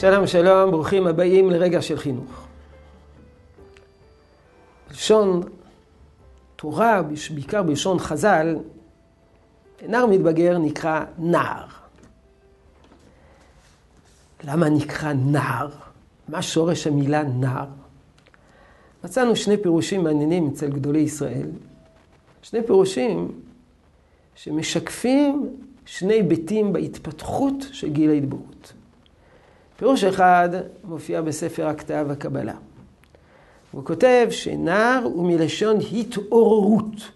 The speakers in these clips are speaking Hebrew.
שלום שלום, ברוכים הבאים לרגע של חינוך. בלשון תורה, בעיקר בלשון חז"ל, נער מתבגר נקרא נער. למה נקרא נער? מה שורש המילה נער? מצאנו שני פירושים מעניינים אצל גדולי ישראל. שני פירושים שמשקפים שני היבטים בהתפתחות של גיל ההתבגרות. פירוש אחד מופיע בספר הכתב הקבלה. הוא כותב שנער הוא מלשון התעוררות.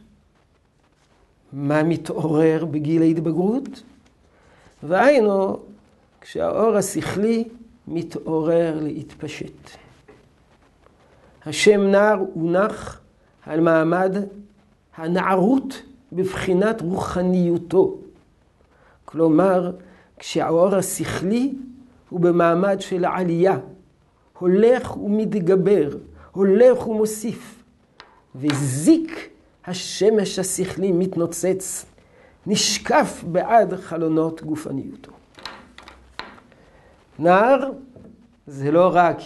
מה מתעורר בגיל ההתבגרות? והיינו, כשהאור השכלי מתעורר להתפשט. השם נער הונח על מעמד הנערות בבחינת רוחניותו. כלומר, כשהאור השכלי הוא במעמד של עלייה, הולך ומתגבר, הולך ומוסיף, וזיק השמש השכלי מתנוצץ, נשקף בעד חלונות גופניותו. נער זה לא רק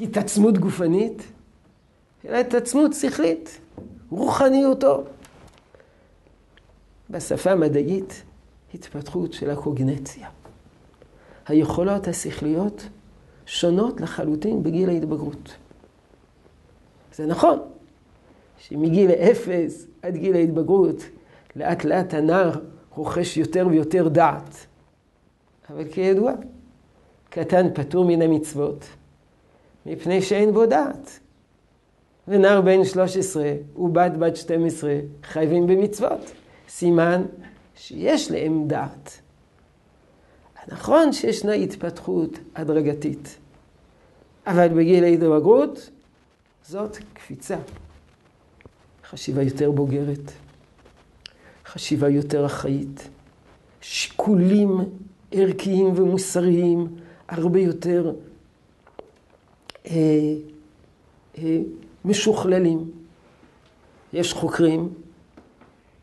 התעצמות גופנית, אלא התעצמות שכלית, רוחניותו. בשפה המדעית, התפתחות של הקוגנציה. היכולות השכליות שונות לחלוטין בגיל ההתבגרות. זה נכון שמגיל אפס עד גיל ההתבגרות, לאט לאט הנער רוכש יותר ויותר דעת. אבל כידוע, קטן פטור מן המצוות, מפני שאין בו דעת. ונער בן 13 ובת בת 12 חייבים במצוות. סימן שיש להם דעת. נכון שישנה התפתחות הדרגתית, אבל בגיל ההתבגרות זאת קפיצה. חשיבה יותר בוגרת, חשיבה יותר אחראית, שיקולים ערכיים ומוסריים הרבה יותר אה, אה, משוכללים. יש חוקרים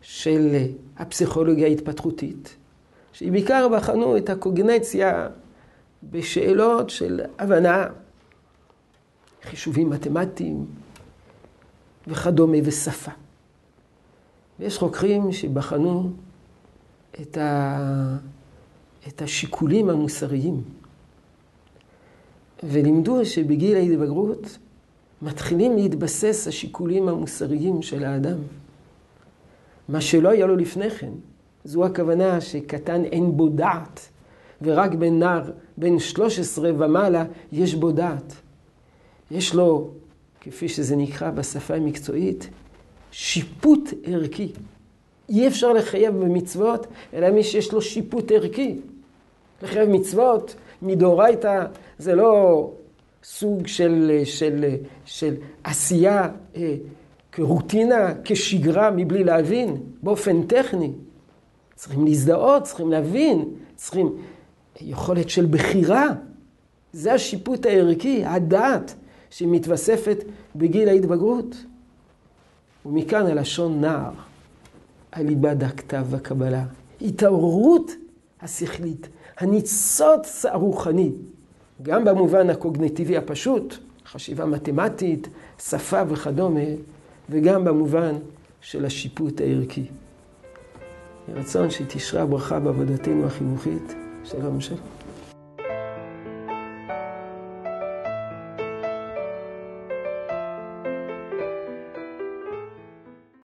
של הפסיכולוגיה ההתפתחותית, שבעיקר בחנו את הקוגנציה בשאלות של הבנה, חישובים מתמטיים וכדומה ושפה. ויש חוקרים שבחנו את, ה... את השיקולים המוסריים ולימדו שבגיל ההתבגרות מתחילים להתבסס השיקולים המוסריים של האדם. מה שלא היה לו לפני כן. זו הכוונה שקטן אין בו דעת, ורק בן נער, בן 13 ומעלה, יש בו דעת. יש לו, כפי שזה נקרא בשפה המקצועית, שיפוט ערכי. אי אפשר לחייב במצוות, אלא מי שיש לו שיפוט ערכי. לחייב מצוות מדאורייתא זה לא סוג של, של, של עשייה אה, כרוטינה, כשגרה, מבלי להבין, באופן טכני. צריכים להזדהות, צריכים להבין, צריכים יכולת של בחירה. זה השיפוט הערכי, הדעת, שמתווספת בגיל ההתבגרות. ומכאן הלשון נער, הליבה דקתיו והקבלה. התעוררות השכלית, הניצוץ הרוחני, גם במובן הקוגניטיבי הפשוט, חשיבה מתמטית, שפה וכדומה, וגם במובן של השיפוט הערכי. רצון שתשרה ברכה בעבודתנו החינוכית. שלום שלום.